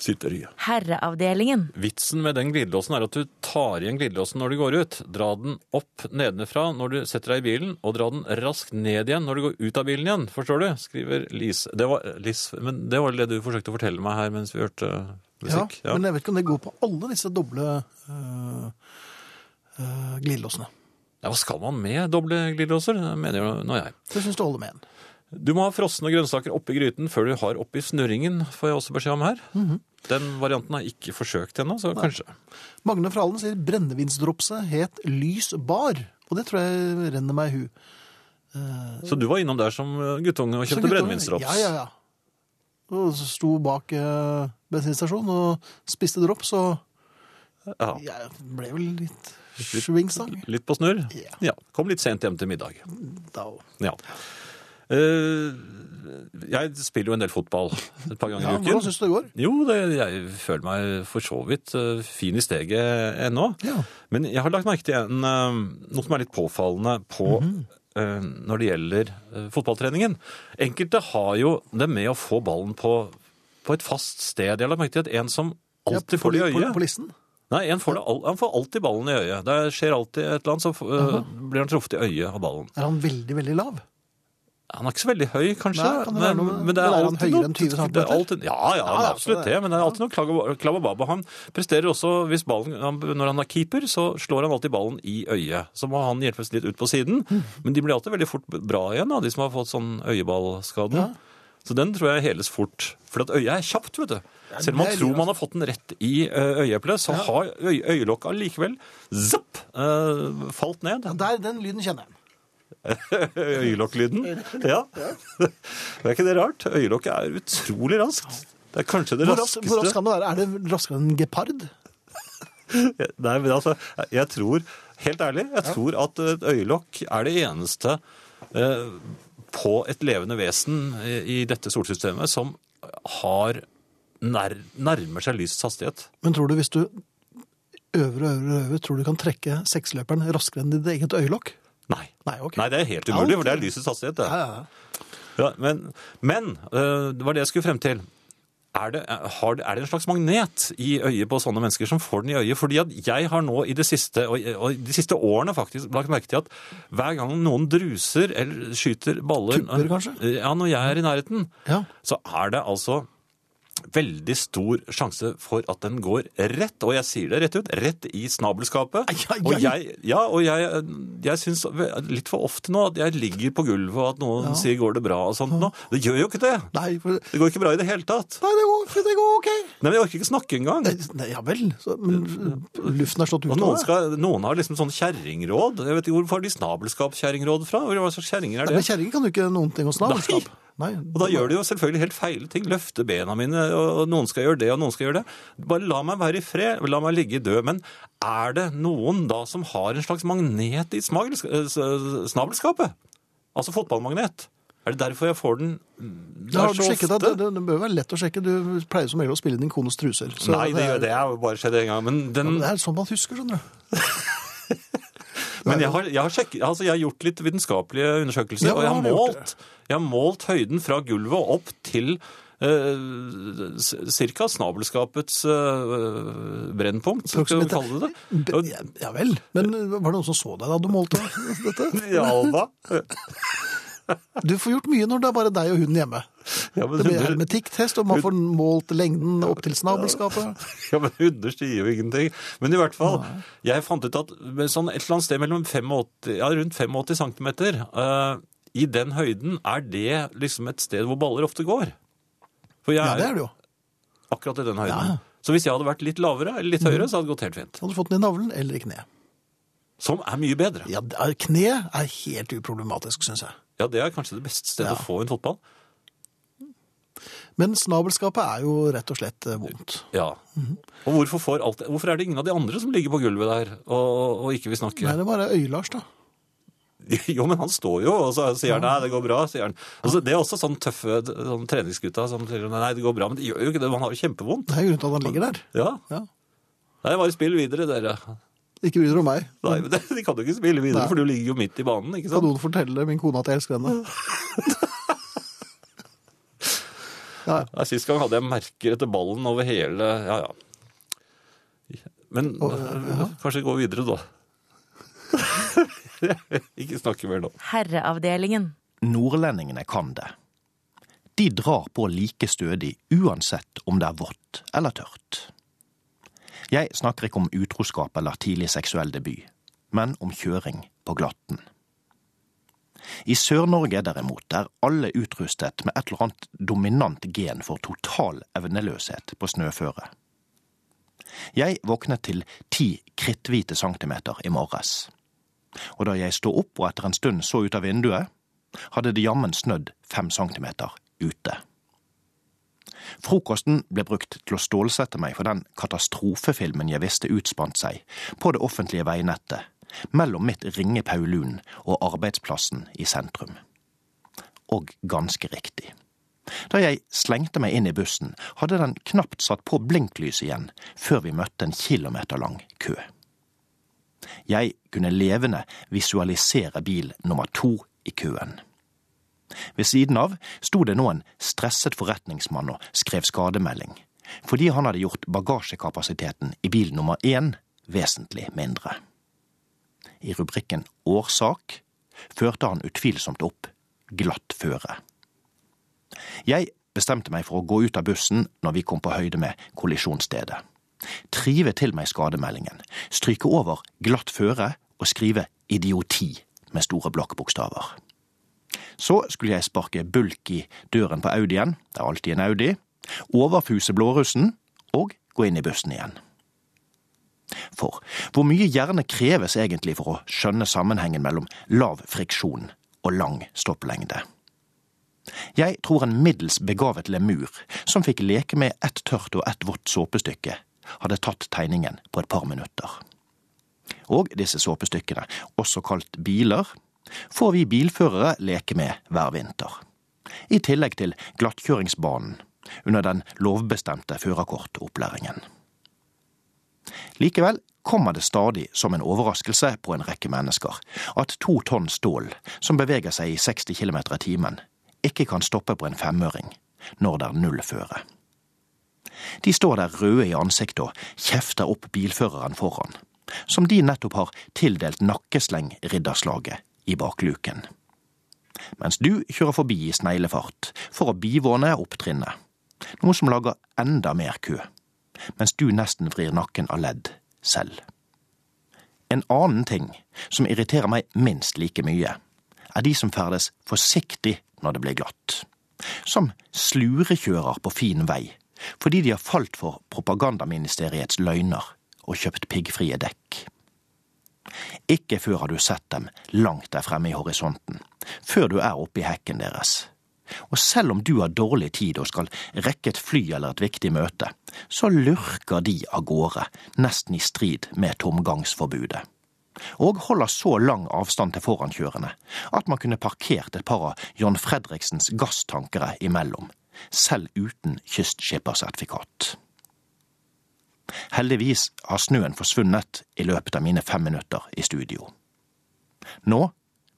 sitt i. Herreavdelingen. Vitsen med den glidelåsen er at du tar igjen glidelåsen når du går ut. Dra den opp nedenfra når du setter deg i bilen, og dra den raskt ned igjen når du går ut av bilen igjen. Forstår du? Skriver Lise. Det var, Lise, men det var det du forsøkte å fortelle meg her mens vi hørte musikk. Ja, Men jeg vet ikke om det går på alle disse doble øh, øh, glidelåsene. Ja, hva skal man med doble glidelåser, mener jo nå jeg. Det syns du holder med en. Du må ha frosne grønnsaker oppi gryten før du har oppi snurringen, får jeg også beskjed om her. Mhm. Den varianten har jeg ikke forsøkt ennå, så kanskje. Magne Fralen sier brennevinsdropset het Lys bar. Og det tror jeg renner meg i hu. Så du var innom der som guttunge og kjøpte brennevinsdrops? Ja, ja, ja. Og sto bak uh, bensinstasjonen og spiste drops, og Ja. jeg ble vel litt svingsang. Litt på snurr? Ja. Kom litt sent hjem til middag. Da. Ja. Eh, jeg spiller jo en del fotball et par ganger i hvordan uken. syns du det går? Jo, det, jeg føler meg for så vidt eh, fin i steget ennå. Ja. Men jeg har lagt merke til en, eh, noe som er litt påfallende på, mm -hmm. når det gjelder fotballtreningen. Enkelte har jo det med å få ballen på, på et fast sted. Jeg har lagt merke til at en som alltid Ja, får det i øyet på listen? Nei, en får det, han får alltid ballen i øyet. Det skjer alltid et eller annet, så uh, blir han truffet i øyet av ballen. Er han veldig, veldig lav? Han er ikke så veldig høy, kanskje. Nei, kan det være noe men det er han alltid noe- enn 20 det er alltid- Ja, ja, Ja, absolutt det-. Men det er alltid noe klabb. Han presterer også, hvis ballen, når han er keeper, så slår han alltid ballen i øyet. Så må han hjelpes litt ut på siden. Men de blir alltid veldig fort bra igjen, da, de som har fått sånn øyeballskade. Ja. Så den tror jeg heles fort. For at øyet er kjapt, vet du. Selv om man tror man har fått den rett i ø, øyeeplet, så har øy øyelokket allikevel zapp, eh, falt ned. Der, den lyden kjenner jeg. Øyelokklyden. Ja. Det er ikke det rart? Øyelokket er utrolig raskt. Det er kanskje det Hvor raskt hvor raskt kan det være? Er det raskere enn en gepard? Nei, men altså, jeg tror, helt ærlig, jeg tror at et øyelokk er det eneste eh, på et levende vesen i, i dette solsystemet som har nær, nærmer seg lysets hastighet. Men tror du hvis du øver og øver og øver, tror du kan trekke seksløperen raskere enn ditt eget øyelokk? Nei. Nei, okay. Nei, det er helt umulig, for det er lysets hastighet. Det. Ja, ja, ja. Ja, men men øh, det var det jeg skulle frem til. Er det, har, er det en slags magnet i øyet på sånne mennesker som får den i øyet? Fordi at jeg har nå i det siste, og, og de siste årene faktisk, lagt merke til at hver gang noen druser eller skyter baller Tupper, kanskje? Ja, når jeg er i nærheten, Ja. så er det altså veldig stor sjanse for at den går rett, og jeg sier det rett ut, rett i snabelskapet. Ai, ai, ai. Og jeg, ja, og jeg, jeg syns litt for ofte nå at jeg ligger på gulvet og at noen sier 'går det bra' og sånt nå. Det gjør jo ikke det. Nei, for, Det går ikke bra i det hele tatt. nei det, går, det går ok. Nei, men Jeg orker ikke snakke engang. Nei, ja vel, så, men luften er slått ut Og av det. skal, noen har liksom sånn kjerringråd. Jeg vet ikke Hvor får de snabelskapskjerringråd fra? Hva slags kjerringer er det? Men Kjerringer kan jo ikke noen ting om snabelskap. Nei. Og da gjør de jo selvfølgelig helt feile ting. Løfte bena mine, og noen skal gjøre det, og noen skal gjøre det. Bare la meg være i fred, la meg ligge død. Men er det noen da som har en slags magnet i snabelskapet? Altså fotballmagnet. Er det derfor jeg får den har der så ofte? det, det bør være lett å sjekke. Du pleier som regel å spille din kones truser. Nei, det, det er jo bare skjedd en gang. Men, den, det er sånn man husker, skjønner du. men jeg, har, jeg, har sjekket, altså jeg har gjort litt vitenskapelige undersøkelser, Ja, og jeg har, målt, jeg har målt høyden fra gulvet opp til eh, cirka snabelskapets uh, brennpunkt, skal vi kalle det det. Ja, ja vel, men var det noen som så deg da du målte dette? Ja da. Du får gjort mye når det er bare deg og hunden hjemme. Ja, men Det blir hermetikktest, og man får målt lengden opp til snabelskapet. ja, men hunder sier jo ingenting. Men i hvert fall, jeg fant ut at sånn et eller annet sted mellom 85, ja, rundt 85 cm, uh, i den høyden er det liksom et sted hvor baller ofte går. For jeg Ja, det er det jo. akkurat i den høyden. Ja. Så hvis jeg hadde vært litt lavere eller litt høyere, så hadde det gått helt fint. Hadde du fått den i navlen eller i kne? Som er mye bedre. Ja, kne er helt uproblematisk, syns jeg. Ja, det er kanskje det beste stedet Ja. å få en fotball. Men snabelskapet er jo rett og slett eh, vondt. Ja. Og hvorfor, får alt, hvorfor er det ingen av de andre som ligger på gulvet der og, og ikke vil snakke? Nei, det er bare Øy-Lars, da. Jo, men han står jo, og så sier han nei, det går bra, sier han. Altså, det er også sånn tøffe sånn treningsgutta som sier nei, det går bra, men det gjør jo ikke det, man har jo kjempevondt. Det er grunnen til at han ligger der. Ja. Ja. Nei, bare spill videre, dere. Ikke bryr dere om meg. Nei, men det, de kan jo ikke spille videre, Nei. for du ligger jo midt i banen, ikke Kan noen fortelle min kone at jeg elsker henne? Ja, Nei, Sist gang hadde jeg merker etter ballen over hele, ja, ja. Men ja. kanskje gå videre da. ikke snakke mer nå. Herreavdelingen. Nordlendingene kan det. De drar på like stødig uansett om det er vått eller tørt. Jeg snakker ikke om utroskap eller tidlig seksuell debut, men om kjøring på glatten. I Sør-Norge derimot er alle utrustet med et eller annet dominant gen for total evneløshet på snøføre. Jeg våknet til ti kritthvite centimeter i morges. Og da jeg sto opp og etter en stund så ut av vinduet, hadde det jammen snødd fem centimeter ute. Frokosten ble brukt til å stålsette meg for den katastrofefilmen jeg visste utspant seg på det offentlige veinettet mellom mitt ringe Paulun og arbeidsplassen i sentrum. Og ganske riktig. Da jeg slengte meg inn i bussen, hadde den knapt satt på blinklys igjen før vi møtte en kilometerlang kø. Jeg kunne levende visualisere bil nummer to i køen. Ved siden av sto det nå en stresset forretningsmann og skrev skademelding, fordi han hadde gjort bagasjekapasiteten i bil nummer én vesentlig mindre. I rubrikken Årsak førte han utvilsomt opp glatt føre. Jeg bestemte meg for å gå ut av bussen når vi kom på høyde med kollisjonsstedet. Trive til meg skademeldingen, stryke over glatt føre og skrive idioti med store blokkbokstaver. Så skulle jeg sparke bulk i døren på Audien, det er alltid en Audi, overfuse blårussen og gå inn i bussen igjen. For hvor mye hjerne kreves egentlig for å skjønne sammenhengen mellom lav friksjon og lang stopplengde? Jeg tror en middels begavet lemur som fikk leke med ett tørt og ett vått såpestykke, hadde tatt tegningen på et par minutter. Og disse såpestykkene, også kalt biler, får vi bilførere leke med hver vinter. I tillegg til glattkjøringsbanen under den lovbestemte førerkortopplæringen. Likevel kommer det stadig som en overraskelse på en rekke mennesker at to tonn stål som beveger seg i 60 km i timen, ikke kan stoppe på en femøring når det er null føre. De står der røde i ansiktet og kjefter opp bilføreren foran, som de nettopp har tildelt nakkesleng-ridderslaget i bakluken. Mens du kjører forbi i sneglefart for å bivåne opptrinnet, noe som lager enda mer kø, mens du nesten vrir nakken av ledd selv. En annen ting som irriterer meg minst like mye, er de som ferdes forsiktig når det blir glatt. Som slurekjører på fin vei, fordi de har falt for propagandaministeriets løgner og kjøpt piggfrie dekk. Ikke før har du sett dem langt der fremme i horisonten, før du er oppe i hekken deres. Og selv om du har dårlig tid og skal rekke et fly eller et viktig møte, så lurker de av gårde, nesten i strid med tomgangsforbudet. Og holder så lang avstand til forankjørende at man kunne parkert et par av John Fredriksens gasstankere imellom, selv uten kystskippersertifikat. Heldigvis har snøen forsvunnet i løpet av mine fem minutter i studio. Nå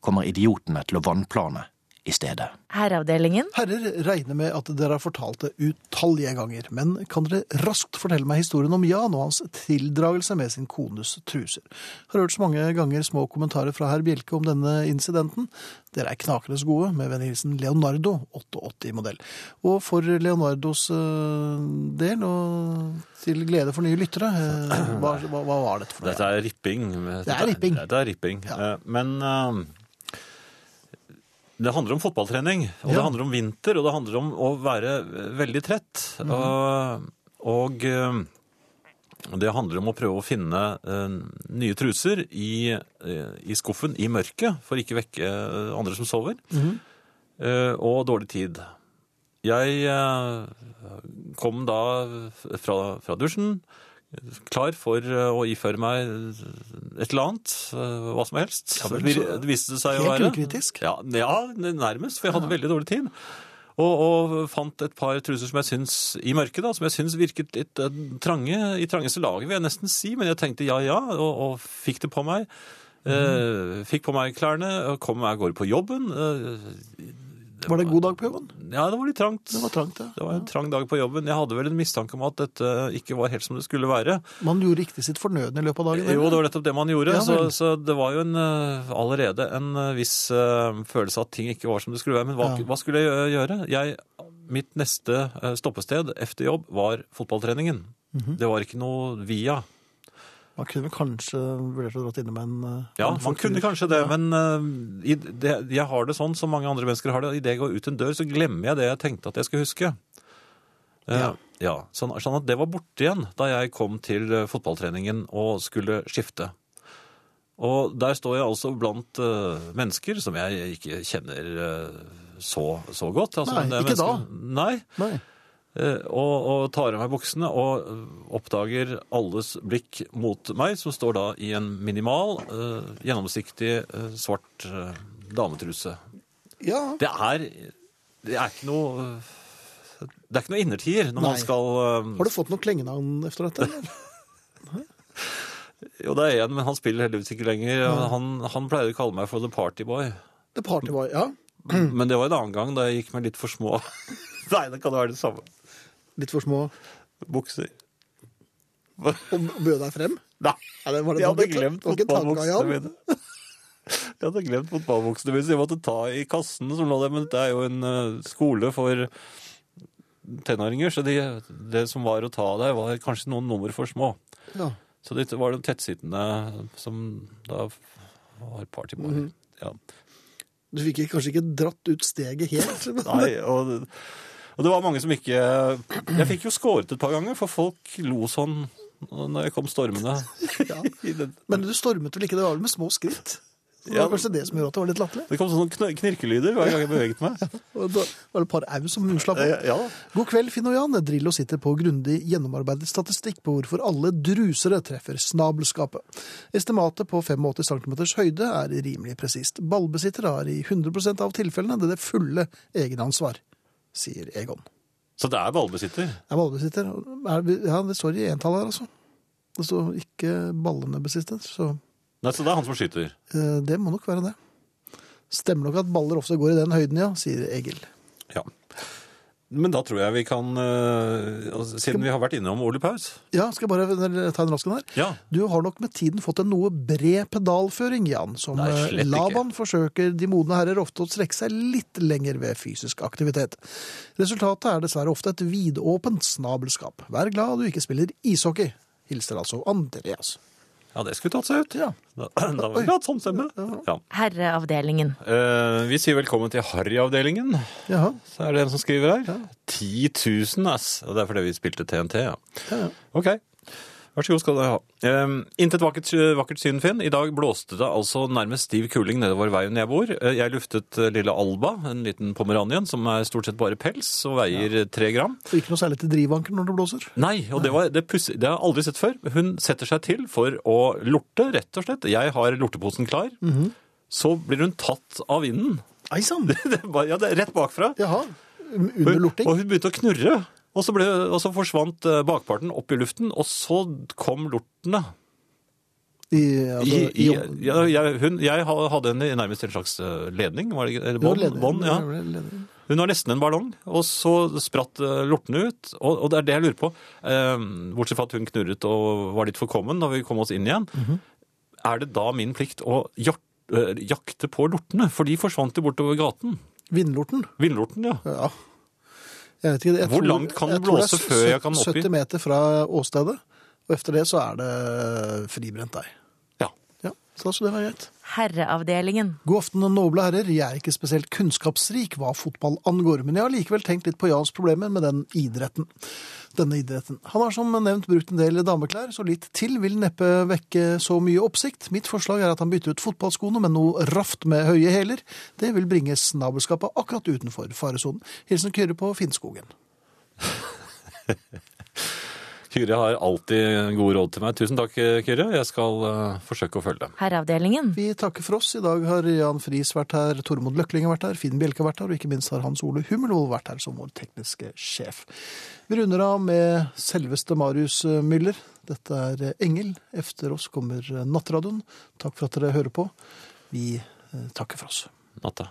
kommer idiotene til å vannplane i stedet. Herreavdelingen. Herrer regner med at dere har fortalt det utallige ganger, men kan dere raskt fortelle meg historien om Jan og hans tildragelse med sin kones truser? Har hørt så mange ganger små kommentarer fra herr Bjelke om denne incidenten. Dere er knakende gode, med vennlig Leonardo, 88-modell. Og for Leonardos eh, del, og til glede for nye lyttere, eh, hva, hva, var dette for noe? Dette er ripping. Det er ripping. Det er ripping. Ja. Eh, Men det handler om fotballtrening, og det handler om vinter, og det handler om å være veldig trett. Mm. Og, og eh, det handler om å prøve å finne eh, nye truser i, eh, i skuffen i mørket, for ikke vekke eh, andre som sover, Mm. eh, og dårlig tid. Jeg eh, kom da fra, fra dusjen, klar for eh, å iføre meg et eller annet, eh, hva som helst. Ja vel, så- det viste seg å Helt være. ukritisk. Ja, ja, nærmest, for jeg hadde veldig dårlig tid. Og, og fant et par truser som jeg syns i mørket, da, som jeg syns virket litt eh, trange, i trangeste laget, vil jeg nesten si. Men jeg tenkte ja ja, og, og fikk det på meg. Eh, fikk på meg klærne, kom meg av gårde på jobben. Eh, Var det en god dag på jobben? ja, det var litt trangt. Det var trangt, ja. Det var en trang dag på jobben. Jeg hadde vel en mistanke om at dette ikke var helt som det skulle være. Man gjorde ikke sitt fornødne i løpet av dagen? Jo, det var nettopp det man gjorde. Ja, så, så det var jo en, eh, allerede en eh, viss uh, følelse av at ting ikke var som det skulle være. Men hva, Ja. hva skulle jeg gjøre? Jeg, mitt neste stoppested etter jobb var fotballtreningen. Mhm. Det var ikke noe via. Man kunne kanskje vurdert å dratt innom en eh, Ja, man kunne kanskje det, Ja. men uh, i det, jeg har det sånn som mange andre mennesker har det. Idet jeg går ut en dør, så glemmer jeg det jeg tenkte at jeg skulle huske. Uh, Ja. ja sånn, sånn at det var borte igjen da jeg kom til fotballtreningen og skulle skifte. Og der står jeg altså blant uh, mennesker som jeg ikke kjenner så, så godt. Altså, Nei, ikke da. Nei. Nei. Eh, og, og tar av meg buksene og oppdager alles blikk mot meg, som står da i en minimal, eh, gjennomsiktig, eh, svart dametruse. Ja. Det er, det er ikke noe Det er ikke noe innertier når Nei. man skal uh... Har du fått noe klengenavn efter dette? Nei? Jo, det er en, men han spiller heldigvis ikke lenger. Han, han pleide å kalle meg for The Party Boy. The Party Boy, ja. Men det var en annen gang da jeg gikk med litt for små Nei, det kan være det samme. Litt for små. Bukser. Og bød deg frem? Nei. Ja, det var det Jeg hadde glemt fotballbuksene mine. Jeg hadde glemt fotballbuksene mine, så jeg måtte ta i kassen som lå der. Men det er jo en eh, skole for tenåringer, så det, det som var å ta der, var kanskje noen nummer for små. Ja. Så det var de tettsittende som da var partyboy. -hmm. ja. Du fikk kanskje ikke dratt ut steget helt? men- Nei, og, og det var mange som ikke Jeg fikk jo skåret et par ganger, for folk lo sånn når jeg kom stormende. Ja. Men du stormet vel ikke, det var vel med små skritt? Så Det Ja. var kanskje det som gjorde at det var litt latterlig? Det kom sånne knirkelyder hver gang jeg beveget meg. Og da var det et par au som slapp opp. Ja, God kveld, Finn og Jan. Drillo sitter på grundig gjennomarbeidet statistikk på hvorfor alle drusere treffer snabelskapet. Estimatet på 85 cm høyde er rimelig presist. Ballbesittere har i 100% av tilfellene det, det fulle egenansvar, sier Egon. Så det er ballbesitter. Det Er ballbesitter? Er, ja, det står i entall her, altså. Det står ikke ballene besitter, så Nei, Så det er han som skyter. eh, det må nok være det. Stemmer nok at baller ofte går i den høyden, ja, sier Egil. Ja. Men da tror jeg vi kan øh, altså, Siden vi har vært innom Ole Paus Ja, skal jeg bare ta en rask en her? Ja. Du har nok med tiden fått en noe bred pedalføring, Jan, som Nei, eh, slett ikke. Laban forsøker de modne herrer ofte å strekke seg litt lenger ved fysisk aktivitet. Resultatet er dessverre ofte et vidåpent snabelskap. Vær glad du ikke spiller ishockey. Hilser altså Andreas. Ja, det skulle tatt seg ut. Ja. Da, da var vi hatt sånn stemme. Ja. Herreavdelingen. Eh, vi sier velkommen til Harry-avdelingen. Jaha. Så er det en som skriver her. 10 000, ass. Og det er fordi vi spilte TNT, ja. Ja, ja. Ok. Vær så god skal dere ha. Um, intet vakkert, vakkert syn, Finn. I dag blåste det altså nærmest stiv kuling nedover veien jeg bor. Eh, Jeg luftet eh, lille Alba, en liten pomeranien, som er stort sett bare pels og veier tre gram. Og ikke noe særlig til drivanker når det blåser. Nei, og det, var, det, har jeg aldri sett før. Hun setter seg til for å lorte, rett og slett. Jeg har lorteposen klar. Så blir hun tatt av vinden. Ei sann! Ja, det er rett bakfra. Jaha. Under lorting. Og hun begynte å knurre. Og så, ble, og så forsvant eh, bakparten opp i luften, og så kom lortene. I, altså, I, i, ja, jeg, hun, jeg hadde henne i nærmest en slags eh, ledning. Var det, eller bånd, bånd, ja. Hun var nesten en ballong, og så spratt eh, lortene ut. Og, og det er det jeg lurer på. Eh, bortsett fra at hun knurret og var litt forkommen da vi kom oss inn igjen. Mhm. Er det da min plikt å jakt, jakte på lortene? For de forsvant jo bortover gaten. Vindlorten. Vindlorten, ja. Ja. Jeg vet ikke, jeg Hvor tror- langt kan det blåse før jeg kan opp 70 meter fra åstedet, og efter det så er det fribrent der. Så altså det var greit. Herreavdelingen. God aften, noble herrer. Jeg er ikke spesielt kunnskapsrik hva fotball angår, men jeg har likevel tenkt litt på Jans problemer med den idretten. Denne idretten. Han har som nevnt brukt en del dameklær, så litt til vil neppe vekke så mye oppsikt. Mitt forslag er at han bytter ut fotballskoene med noe raft med høye hæler. Det vil bringe snabelskapet akkurat utenfor faresonen. Hilsen Kyrre på Finnskogen. Kyrre har alltid god råd til meg. Tusen takk, Kyrre. Jeg skal uh, forsøke å følge dem. Herreavdelingen. Vi takker for oss. I dag har Jan Friis vært her, Tormod Løkling har vært her, Finn Bjelke har vært her, og ikke minst har Hans Ole Hummelvold vært her som vår tekniske sjef. Vi runder av med selveste Marius Müller. Dette er Engel. Efter oss kommer Nattradioen. Takk for at dere hører på. Vi eh, takker for oss. Natta.